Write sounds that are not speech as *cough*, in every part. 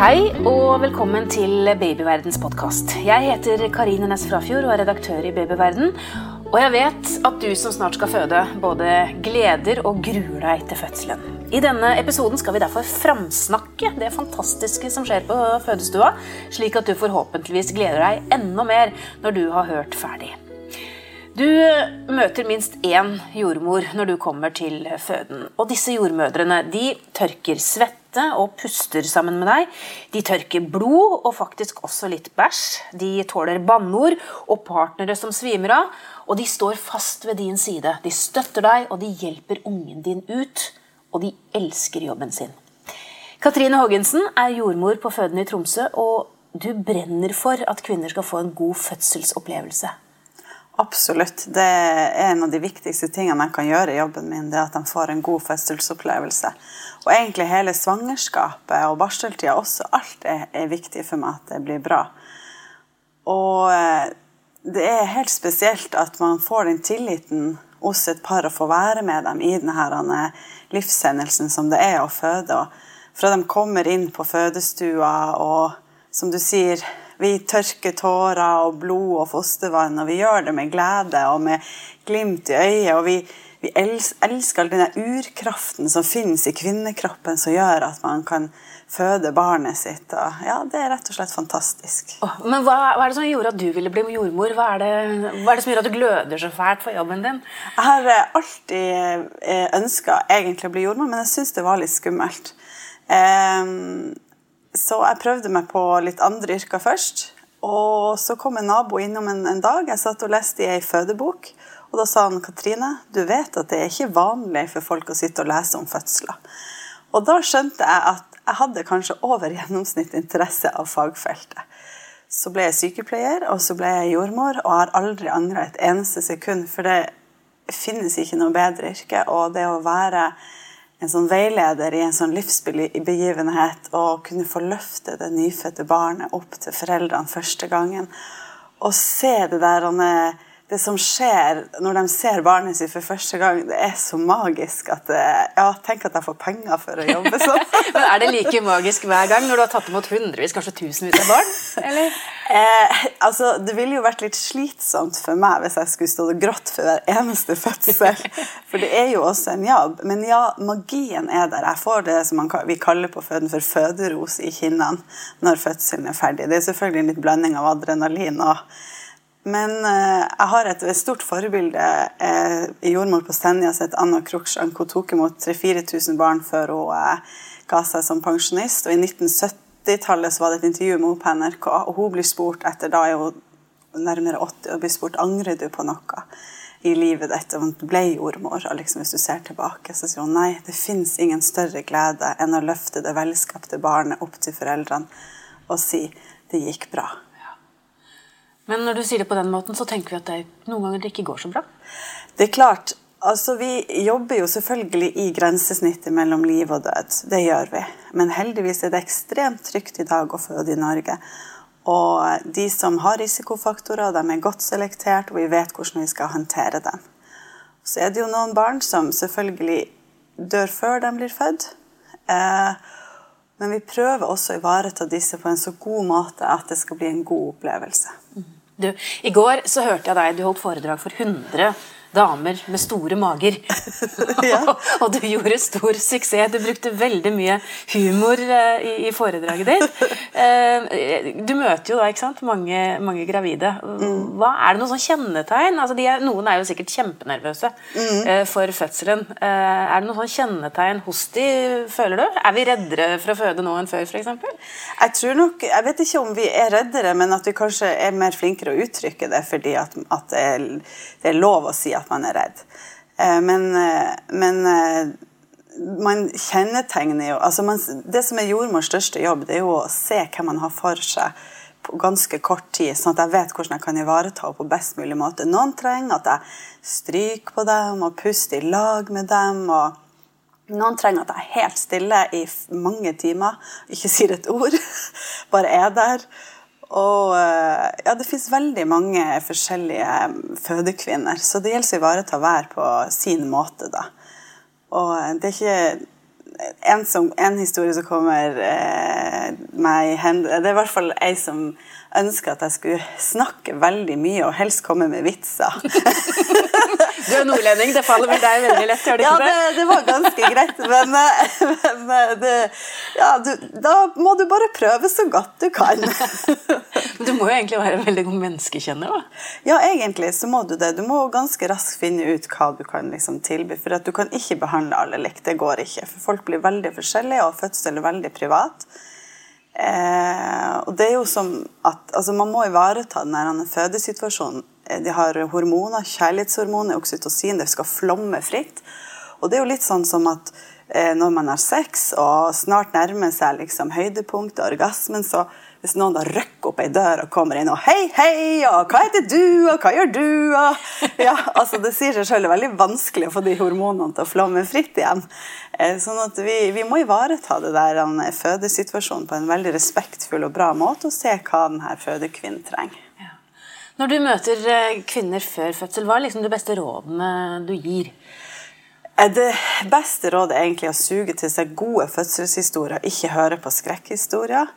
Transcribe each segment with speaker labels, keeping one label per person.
Speaker 1: Hei og velkommen til Babyverdens podkast. Jeg heter Karine Næss Frafjord og er redaktør i Babyverden. Og jeg vet at du som snart skal føde, både gleder og gruer deg til fødselen. I denne episoden skal vi derfor framsnakke det fantastiske som skjer på fødestua, slik at du forhåpentligvis gleder deg enda mer når du har hørt ferdig. Du møter minst én jordmor når du kommer til føden. Og disse jordmødrene de tørker svette og puster sammen med deg. De tørker blod og faktisk også litt bæsj. De tåler banneord og partnere som svimer av. Og de står fast ved din side. De støtter deg, og de hjelper ungen din ut. Og de elsker jobben sin. Katrine Haagensen er jordmor på føden i Tromsø, og du brenner for at kvinner skal få en god fødselsopplevelse.
Speaker 2: Absolutt. Det er en av de viktigste tingene jeg kan gjøre i jobben min. det er At de får en god fødselsopplevelse. Og egentlig hele svangerskapet og barseltida også. Alt er, er, viktig for meg at det blir bra. Og eh, det er helt spesielt at man får den tilliten hos et par å få være med dem i denne livshendelsen som det er å føde. Og fra de kommer inn på fødestua og som du sier vi tørker tårer og blod og fostervann, og vi gjør det med glede og med glimt i øyet. Og vi, vi elsker all denne urkraften som finnes i kvinnekroppen, som gjør at man kan føde barnet sitt. Og ja, Det er rett og slett fantastisk.
Speaker 1: Oh, men hva, hva, er det som gjorde at du ville bli jordmor? Hva er, det, hva er det som gjør at du gløder så fælt for jobben din?
Speaker 2: Jeg har eh, alltid eh, ønska egentlig å bli jordmor, men jeg syns det var litt skummelt. Um, så jeg prøvde meg på litt andre yrker først. Og så kom en nabo innom en, en dag. Jeg satt og leste i ei fødebok. Og da sa han Katrine, du vet at det er ikke vanlig for folk å sitte og lese om fødsler. Og da skjønte jeg at jeg hadde kanskje over gjennomsnitt interesse av fagfeltet. Så ble jeg sykepleier, og så ble jeg jordmor, og har aldri angra et eneste sekund. For det finnes ikke noe bedre yrke. Og det å være en sånn veileder i en sånn livsbegivenhet og kunne få løfte det nyfødte barnet opp til foreldrene første gangen. Og se det der det som skjer når de ser barnet sitt for første gang, det er så magisk at Ja, tenk at jeg får penger for å jobbe sånn. *laughs*
Speaker 1: Men Er det like magisk hver gang når du har tatt imot hundrevis, kanskje tusenvis av barn? Eller? *laughs*
Speaker 2: Eh, altså, Det ville jo vært litt slitsomt for meg hvis jeg skulle stått og grått for hver eneste fødsel. *laughs* For det er jo også en jobb. Men ja, magien er der. Jeg får det som vi kaller på føden for føderos i kinnene når fødselen er ferdig. Det er selvfølgelig en litt blanding av adrenalin og men eh, jeg har et stort forbilde eh, i jordmor på Senja heter Anna Kruksjank. Hun tok imot 3000-4000 barn før hun eh, ga seg som pensjonist. Og i 1970-tallet var det et intervju med henne på NRK, og hun blir spurt etter da er hun nærmere 80 og blir spurt angrer du på noe i livet ditt om du ble jordmor. Og liksom, hvis du ser tilbake, så sier hun nei, det fins ingen større glede enn å løfte det velskapte barnet opp til foreldrene og si det gikk bra.
Speaker 1: Men når du sier det på den måten, så tenker vi at det noen ganger det ikke går så bra?
Speaker 2: Det er klart. Altså, Vi jobber jo selvfølgelig i grensesnittet mellom liv og død. Det gjør vi. Men heldigvis er det ekstremt trygt i dag å føde i Norge. Og de som har risikofaktorer, de er godt selektert, og vi vet hvordan vi skal håndtere dem. Så er det jo noen barn som selvfølgelig dør før de blir født. Eh, men vi prøver også å ivareta disse på en så god måte at det skal bli en god opplevelse.
Speaker 1: Du, I går så hørte jeg deg, du holdt foredrag for 100 damer med store mager. *laughs* Ja. *laughs* og du gjorde stor suksess. Du brukte veldig mye humor eh, i, i foredraget ditt. Eh, du møter jo da ikke sant, mange, mange gravide. Mm. Hva Er det noen sånn kjennetegn? Altså, er, noen er jo sikkert kjempenervøse mm. Eh, for fødselen. Er det noen sånn kjennetegn hos de, føler du? Er vi reddere for å føde nå enn før, f.eks.?
Speaker 2: Jeg tror nok, jeg vet ikke om vi er reddere, men at vi kanskje er mer flinkere å uttrykke det fordi at, at det, er, det er lov å si at man er redd. Eh, men, eh, men eh, man kjennetegner jo altså man, Det som er jordmors største jobb, det er jo å se hva man har for seg på ganske kort tid, sånn at jeg vet hvordan jeg kan ivareta henne på best mulig måte. Noen trenger at jeg stryker på dem og puster i lag med dem. og Noen trenger at jeg er helt stille i mange timer, ikke sier et ord, *laughs* bare er der. Og eh, ja, det fins veldig mange forskjellige eh, fødekvinner, så det gjelder å ivareta hver på sin måte, da. Og det er ikke en, som, en, historie som kommer eh, meg i hende Det er i hvert fall ei som ønsker at jeg skulle snakke veldig mye og helst komme med vitser. *laughs*
Speaker 1: du er nordlending, det faller vel deg veldig lett? gjør det
Speaker 2: ja,
Speaker 1: ikke det?
Speaker 2: Ja, det, var ganske greit. Men, *laughs* men eh, det, ja, du, da må du bare prøve så godt du kan. *laughs*
Speaker 1: men du må jo egentlig være en veldig god menneskekjenner? da?
Speaker 2: Ja, egentlig så må du det. Du må ganske raskt finne ut hva du kan liksom, tilby. For at du kan ikke behandle alle likt. Det går ikke. For folk blir veldig forskjellige, og fødsel er veldig privat. Eh, og det er jo som at altså Man må ivareta den fødesituasjonen. Eh, de har hormoner, kjærlighetshormoner, oksytocin, det skal flomme fritt. Og det er jo litt sånn som at eh, når man har sex og snart nærmer seg liksom høydepunktet, orgasmen, så hvis noen da rykker opp ei dør og kommer inn og 'Hei, hei, og hva heter du, og hva gjør du?' Og, ja, altså Det sier seg selv det er veldig vanskelig å få de hormonene til å flomme fritt igjen. Eh, sånn at vi, vi må ivareta det der fødesituasjonen på en veldig respektfull og bra måte og se hva denne fødekvinnen trenger. Ja.
Speaker 1: Når du møter eh, kvinner før fødsel, hva er liksom de beste rådene du gir?
Speaker 2: Eh, det beste rådet er egentlig å suge til seg gode fødselshistorier, ikke høre på skrekkhistorier.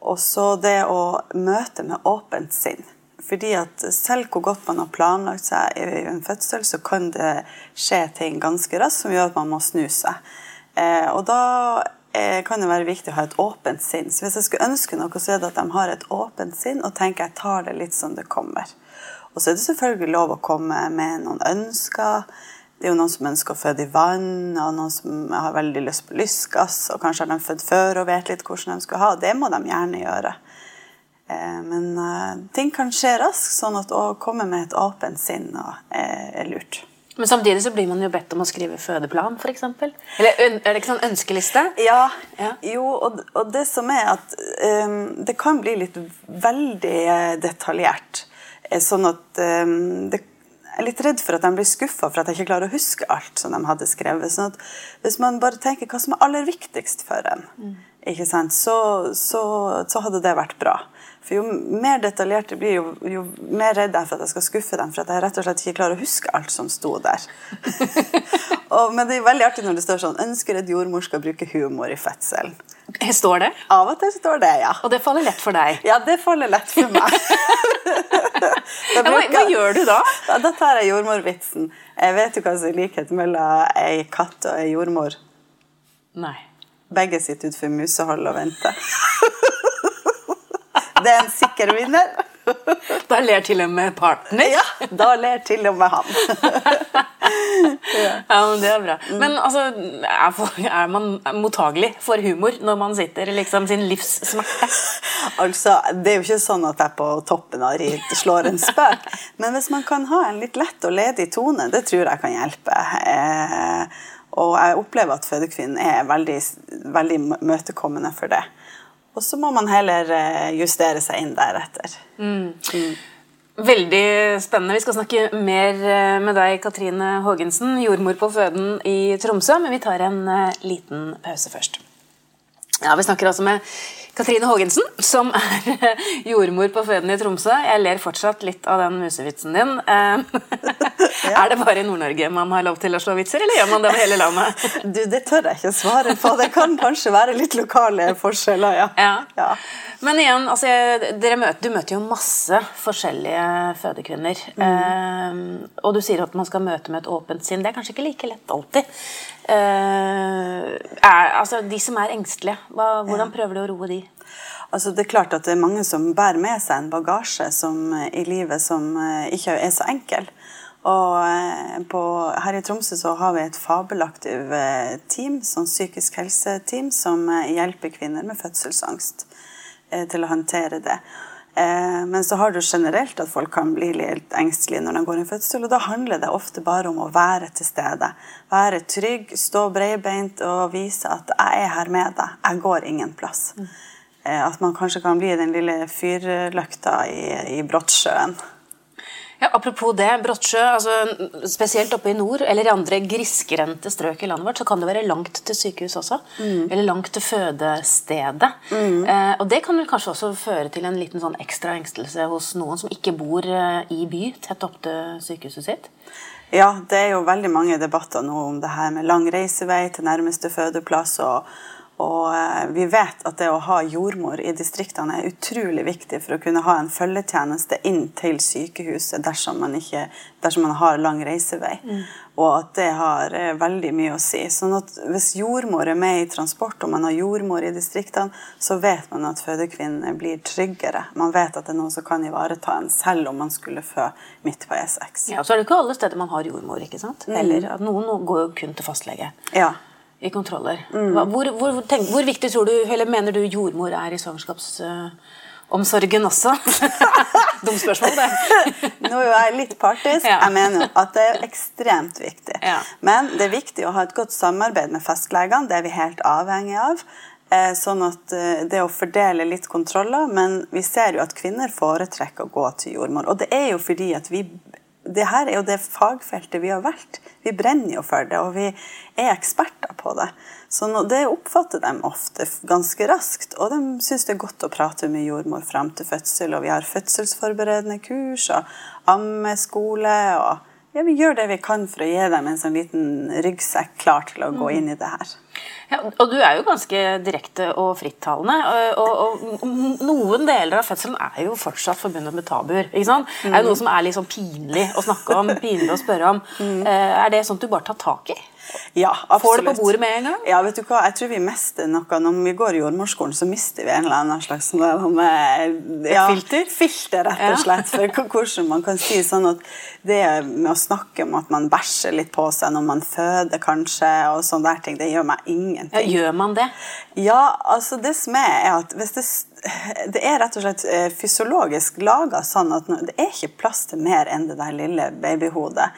Speaker 2: Og så det å møte med åpent sinn. Fordi at selv hvor godt man har planlagt seg i en fødsel, så kan det skje ting ganske raskt som gjør at man må snu seg. Eh, og da eh, kan det være viktig å ha et åpent sinn. Så hvis jeg skulle ønske noe, så er det at de har et åpent sinn og tenker jeg tar det litt som det kommer. Og så er det selvfølgelig lov å komme med noen ønsker det er jo noen som ønsker å føde i vann, og noen som har veldig lyst på lystgass. Og kanskje har de født før og vet litt hvordan de skal ha. Det må de gjerne gjøre. Eh, men uh, ting kan skje raskt, sånn at å komme med et åpent sinn er, er lurt.
Speaker 1: Men samtidig så blir man jo bedt om å skrive fødeplan, f.eks. Eller er det ikke sånn ønskeliste?
Speaker 2: Ja. ja. Jo, og, og, det som er at um, det kan bli litt veldig detaljert. Sånn at um, det jeg er litt redd for at de blir skuffa for at jeg ikke klarer å huske alt som de hadde skrevet. sånn at Hvis man bare tenker hva som er aller viktigst for en, mm. Så, så, så, hadde det vært bra. For Jo mer detaljert det blir, jo, jo mer redd jeg er for at jeg skal skuffe dem. For at jeg rett og slett ikke klarer å huske alt som sto der. *laughs* og, men det er veldig artig når det står sånn 'Ønsker at jordmor skal bruke humor i fødselen'.
Speaker 1: Står det?
Speaker 2: Av og til står det, ja.
Speaker 1: Og det faller lett for deg?
Speaker 2: Ja, det faller lett for meg. *laughs*
Speaker 1: ja, hva, hva, gjør du da?
Speaker 2: da? Da tar jeg jordmorvitsen. Jeg vet jo hva som er likhet mellom ei katt og ei jordmor.
Speaker 1: Nei.
Speaker 2: Begge sitter utenfor musehold og venter. *laughs* det er en sikker vinner.
Speaker 1: Da ler til og med partner?
Speaker 2: Ja, da ler til og med han. *laughs*
Speaker 1: ja, men Det er bra. Men altså, er, man mottagelig for humor når man sitter liksom sin livs smerte?
Speaker 2: Altså, Det er jo ikke sånn at jeg på toppen av ritt slår en spøk. Men hvis man kan ha en litt lett og ledig tone, det tror jeg kan hjelpe. Eh, og jeg opplever at fødekvinnen er veldig, veldig møtekommende for det. Og så må man heller eh, justere seg inn deretter. Mm.
Speaker 1: Mm. Veldig spennende. Vi skal snakke mer eh, med deg, Katrine Haagensen, jordmor på føden i Tromsø, men vi tar en eh, liten pause først. Ja, Vi snakker altså med Katrine Haagensen, som er *laughs* jordmor på føden i Tromsø. Jeg ler fortsatt litt av den musevitsen din. *laughs* Er det bare i Nord-Norge man har lov til å slå vitser, eller gjør man det over hele landet? *laughs*
Speaker 2: Du, Det tør jeg ikke svare på. Det kan kanskje være litt lokale forskjeller, ja.
Speaker 1: ja. ja. Men igjen, altså, møter, du møter jo masse forskjellige fødekvinner. Mm. Eh, og du sier at man skal møte med et åpent sinn. Det er kanskje ikke like lett alltid. Eh, er, altså, De som er engstelige, hva, hvordan prøver du å roe de?
Speaker 2: Altså, det er klart at det er mange som bærer med seg en bagasje som, i livet som eh, ikke er så enkel. Og eh, på, her i Tromsø så har vi et fabelaktivt eh, team, sånn psykisk helseteam, som eh, hjelper kvinner med fødselsangst til å håndtere det. Men så har du generelt at folk kan bli litt engstelige når de går i fødsel. Og da handler det ofte bare om å være til stede. Være trygg, stå breibeint og vise at 'jeg er her med deg'. Jeg går ingen plass. Mm. At man kanskje kan bli den lille fyrlykta i, i Brottsjøen.
Speaker 1: Ja, Apropos det, Brottsjø, altså, spesielt oppe i nord eller i andre grisgrendte strøk i landet vårt, så kan det være langt til sykehus også. Mm. Eller langt til fødestedet. Mm. Eh, og det kan vel kanskje også føre til en liten sånn ekstra engstelse hos noen som ikke bor eh, i by, tett opp til sykehuset sitt?
Speaker 2: Ja, det er jo veldig mange debatter nå om det her med lang reisevei til nærmeste fødeplass. og og eh, vi vet at det å ha jordmor i distriktene er utrolig viktig for å kunne ha en følgetjeneste inn til sykehuset dersom man, ikke, dersom man har lang reisevei. Mm. Og at det har eh, veldig mye å si. Sånn at hvis jordmor er med i transport, og man har jordmor i distriktene, så vet man at fødekvinnene blir tryggere. Man vet at det er noen som kan ivareta en, selv om man skulle fø midt på E6.
Speaker 1: Ja, Så er det ikke alle steder man har jordmor, ikke sant? Mm. Eller at noen går jo kun til fastlege.
Speaker 2: Ja
Speaker 1: i kontroller. Hvor, hvor, tenk, hvor, viktig tror du, eller mener du jordmor er i svangerskapsomsorgen uh, også? *laughs* Dumt spørsmål, det. *laughs*
Speaker 2: Nå er jeg litt partisk. Ja. Jeg mener at det er ekstremt viktig. Ja. Men det er viktig å ha et godt samarbeid med fastlegene. Det er vi helt avhengig av. Eh, sånn at eh, Det å fordele litt kontroller, men vi ser jo at kvinner foretrekker å gå til jordmor. Og det er jo fordi at vi det her er jo det fagfeltet vi har valgt. Vi brenner jo for det, og vi er eksperter på det. Så det oppfatter de ofte ganske raskt, og de syns det er godt å prate med jordmor frem til fødsel. Og vi har fødselsforberedende kurs og ammeskole. og ja, Vi gjør det vi kan for å gi dem en sånn liten ryggsekk klar til å gå inn i det her.
Speaker 1: Ja, og du er jo ganske direkte og frittalende. Og, og, og, noen deler av fødselen er jo fortsatt forbundet med tabuer. ikke sant? Mm. Det er jo noe som er litt sånn pinlig å snakke om, pinlig å spørre om. Mm. Eh, er det sånt du bare tar tak i?
Speaker 2: Ja, absolutt.
Speaker 1: Får det på bordet med en gang?
Speaker 2: Ja, vet du hva? Jeg tror vi mister noe Når vi går i jordmorskolen, så mister vi en eller annen slags sånn
Speaker 1: ja, filter?
Speaker 2: filter, rett og slett. For hvordan man kan si sånn at det med å snakke om at man bæsjer litt på seg når man føder, kanskje, og sånne der ting, det gjør meg ingenting.
Speaker 1: Ja, gjør man det?
Speaker 2: Ja, altså det som er, er at hvis det det er rett og slett eh, fysiologisk laga sånn at det er ikke plass til mer enn det der lille babyhodet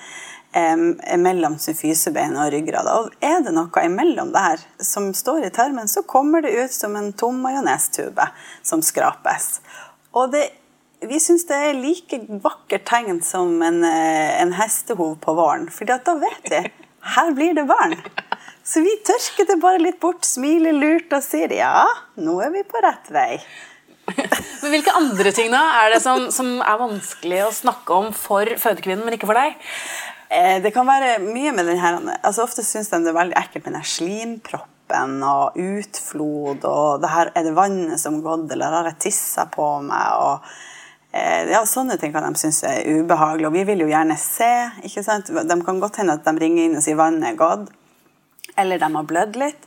Speaker 2: mellom symfysebein og ryggrad. Og er det noe imellom der som står i tarmen, så kommer det ut som en tom majonestube som skrapes. Og det, vi syns det er like vakkert tegn som en, eh, en hestehov på våren. For da vet vi her blir det barn. Så vi tørker det bare litt bort, smiler lurt og sier ja, nå er vi på rett vei. *laughs*
Speaker 1: Men Hvilke andre ting da er det som, som er vanskelig å snakke om for fødekvinnen, men ikke for deg?
Speaker 2: Eh, det kan være mye med den her altså Ofte syns de det er veldig ekkelt med den slimproppen og utflod og det her, Er det vannet som gått, eller har jeg tissa på meg? og eh, ja, Sånne ting kan de synes er ubehagelig. Og vi vil jo gjerne se. ikke sant? De kan godt hende at de ringer inn og sier vannet er gått, eller de har blødd litt.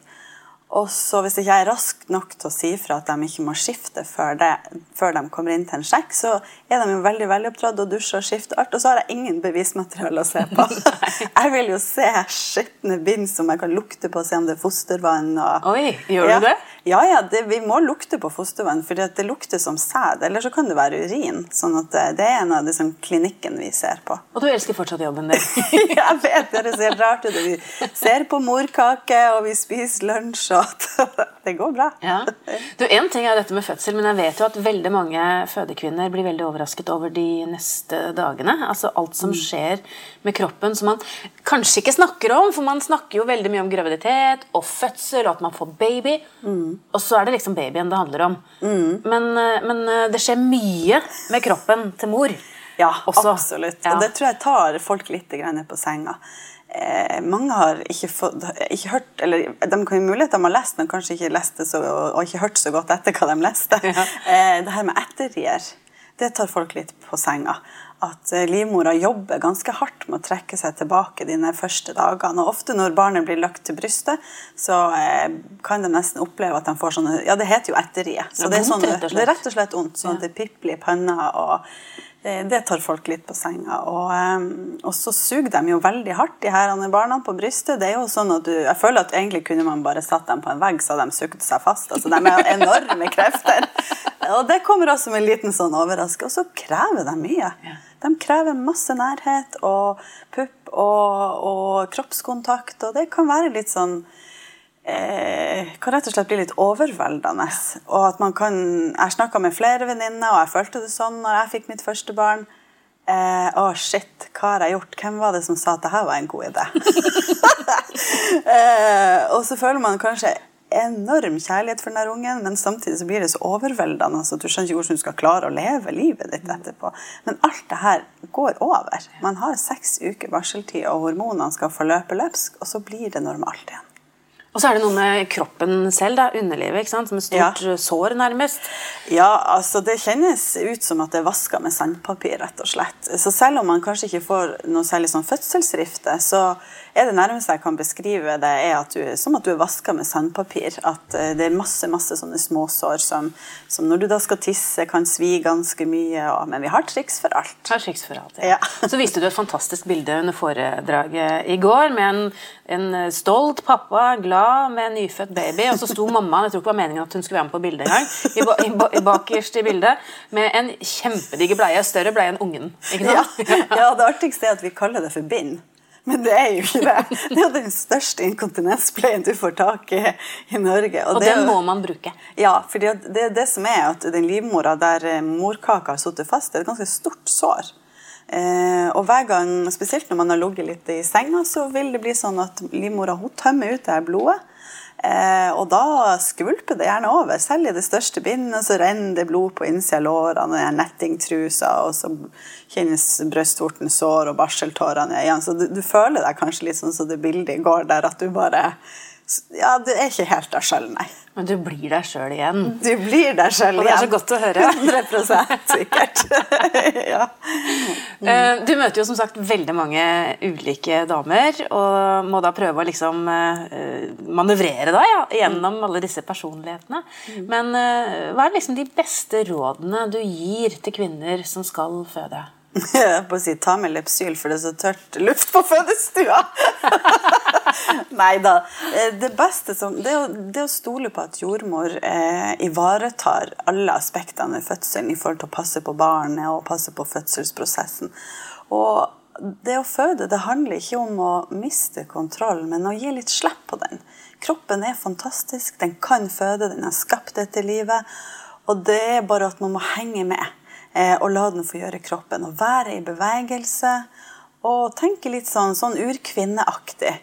Speaker 2: Og så Hvis ikke jeg er rask nok til å si fra at de ikke må skifte før, det, før, de kommer inn til en sjekk, så er de jo veldig veloppdratt og dusjer og skifter alt, og så har jeg ingen bevismateriale å se *laughs* på. jeg vil jo se skitne bind som jeg kan lukte på, se om det er fostervann. Og,
Speaker 1: Oi, gjør
Speaker 2: ja,
Speaker 1: du det?
Speaker 2: Ja, ja det, vi må lukte på fostervann, for det lukter som sæd. Eller så kan det være urin. sånn at det, det er en av de som klinikken vi ser på.
Speaker 1: Og du elsker fortsatt jobben din? *laughs*
Speaker 2: jeg vet, det ser rart ut. Vi ser på morkake, og vi spiser lunsj. og *laughs* det går bra.
Speaker 1: Ja. Du, En ting er dette med fødsel, men jeg vet jo at veldig mange fødekvinner blir veldig overrasket over de neste dagene. Altså alt som mm. skjer med kroppen som man kanskje ikke snakker om. For man snakker jo veldig mye om graviditet og fødsel og at man får baby. Mm. Og så er det liksom babyen det handler om. Mm. Men, men, eh, det skjer mye med kroppen til mor.
Speaker 2: Ja, også. absolutt. Ja. Og det tror jeg tar folk litt på senga mange har ikke, fått, ikke, hørt eller De kan jo mulighet de har lest, men kanskje ikke lest det så, og ikke hørt så godt etter hva de leste. Ja. Eh, det her med etterrier, det tar folk litt på senga. At eh, livmora jobber ganske hardt med å trekke seg tilbake de første dagene. Og ofte når barnet blir lagt til brystet, så eh, kan de nesten oppleve at de får sånne Ja, det heter jo etterrie. Så det, er sånn, det er rett og slett vondt. Sånn at det pipler i panna. og det tar folk litt på senga. Og, ehm, og, så suger de jo veldig hardt, de her barna på brystet. Det er jo sånn at du, Jeg føler at egentlig kunne man bare satt dem på en vegg, så hadde de sugd seg fast. Altså, De har enorme krefter. Og det kommer også med en liten sånn overraskelse. Og så krever de mye. De krever masse nærhet og pupp og, og kroppskontakt, og det kan være litt sånn eh, kan rett og slett bli litt overveldende. Og at man kan, Jeg snakka med flere venninner, og jeg følte det sånn når jeg fikk mitt første barn. Eh, å, shit, hva har jeg gjort? Hvem var det som sa at dette var en god idé? *laughs* eh, og så føler man kanskje enorm kjærlighet for den ungen, men samtidig så blir det så overveldende at du skjønner ikke hvordan du skal klare å leve livet ditt etterpå. Men alt det her går over. Man har seks uker varseltid, og hormonene skal få løpe løpsk, og så blir det normalt igjen.
Speaker 1: Og så er det noe med kroppen selv, da, underlivet, ikke sant? som et stort ja. sår, nærmest.
Speaker 2: Ja, altså det kjennes ut som at det er vaska med sandpapir, rett og slett. Så selv om man kanskje ikke får noe særlig sånn fødselsrifte, så er det nærmeste jeg kan beskrive det, er at du, som at du er vaska med sandpapir. At eh, det er masse masse sånne småsår som, som når du da skal tisse, kan svi ganske mye. Og, men vi har triks for alt.
Speaker 1: Har triks for alt, ja. ja. *laughs* Så viste du et fantastisk bilde under foredraget i går med en, en stolt pappa, glad med en nyfødt baby. Og så sto mammaen, jeg tror ikke det var meningen at hun skulle være med på bildet engang, i, i, i, bakerst i bildet, med en kjempediger bleie. Større bleie enn ungen.
Speaker 2: Ja, *laughs* ja det artigste er at vi kaller det for bind. Men det er jo ikke det. Det er jo den største inkontinenspleien du får tak i i Norge.
Speaker 1: Og, og den må man bruke?
Speaker 2: Ja, for det er det som er at den livmora der eh, morkaka har sittet fast, det er et ganske stort sår. Eh, og hver gang, spesielt når man har ligget litt i senga, så vil det bli sånn at livmora tømmer ut det her blodet. Eh, og da skvulper det gjerne over. Selv i det største bindet så renner det blod på innsida av lårene og nettingtrusa, og så kjennes brystvorten sår og barseltårene igjen. Så du, du, føler deg kanskje litt sånn som det bildet går der, at du bare Ja, du er ikke helt deg sjøl, nei.
Speaker 1: Men du blir deg sjøl igjen.
Speaker 2: Du blir deg sjøl igjen. Og
Speaker 1: det er så godt å høre.
Speaker 2: 100 sikkert. *laughs* ja.
Speaker 1: mm. Du møter jo som sagt veldig mange ulike damer, og må da prøve å liksom eh, manøvrere deg ja, gjennom alle disse personlighetene. Mm. Men eh, hva er liksom de beste rådene du gir til kvinner som skal føde? *laughs*
Speaker 2: På å si ta med Lepsyl, for det er så tørt luft på fødestua. *laughs* Nei da. Eh, det beste som, det, å, det å stole på at jordmor eh, ivaretar alle aspektene ved fødselen i forhold til å passe på barnet og passe på fødselsprosessen. Og det å føde det handler ikke om å miste kontroll, men å gi litt slipp på den. Kroppen er fantastisk, den kan føde, den er skapt etter livet. Og det er bare at man må henge med og la den få gjøre kroppen. Og være i bevegelse og tenke litt sånn, sånn urkvinneaktig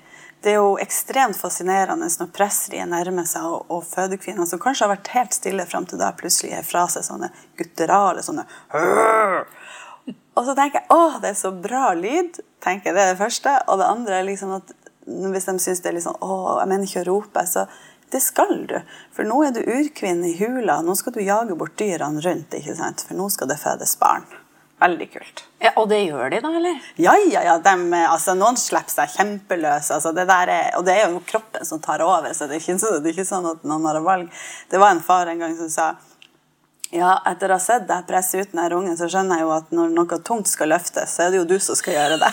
Speaker 2: det er jo ekstremt fascinerende når presseriet nærmer seg, og, og fødekvinner som kanskje har vært helt stille fram til da, plutselig gir fra seg sånne gutterale sånne Og så tenker jeg å, det er så bra lyd. tenker jeg Det er det første. Og det andre er liksom at hvis de syns det er litt sånn å, jeg mener ikke å rope, så det skal du. For nå er du urkvinne i hula. Nå skal du jage bort dyrene rundt, ikke sant? for nå skal det fødes barn. Veldig kult.
Speaker 1: Ja, Og det gjør de, da? eller?
Speaker 2: Ja, ja, ja. De, altså, noen slipper seg kjempeløs. Altså, det er, og det er jo kroppen som tar over, så det er, ikke, det er ikke sånn at noen har valg. Det var en far en gang som sa ja, etter å ha sett deg presse ut denne ungen, så skjønner jeg jo at når noe tungt skal løftes, så er det jo du som skal gjøre det.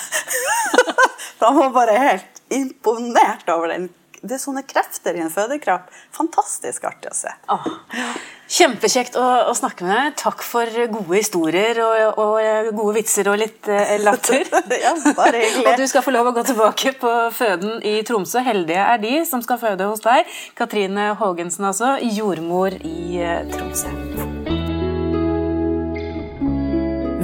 Speaker 2: *laughs* da var bare helt imponert over den det er sånne krefter i en fødekropp. Fantastisk artig å se.
Speaker 1: Ah, kjempekjekt å, å, snakke med deg. Takk for gode historier og, og gode vitser og litt eh, latter. *laughs*
Speaker 2: ja, bare hyggelig.
Speaker 1: og du skal få lov å gå tilbake på føden i Tromsø. Heldige er de som skal føde hos deg. Katrine Haagensen altså, jordmor i eh, Tromsø.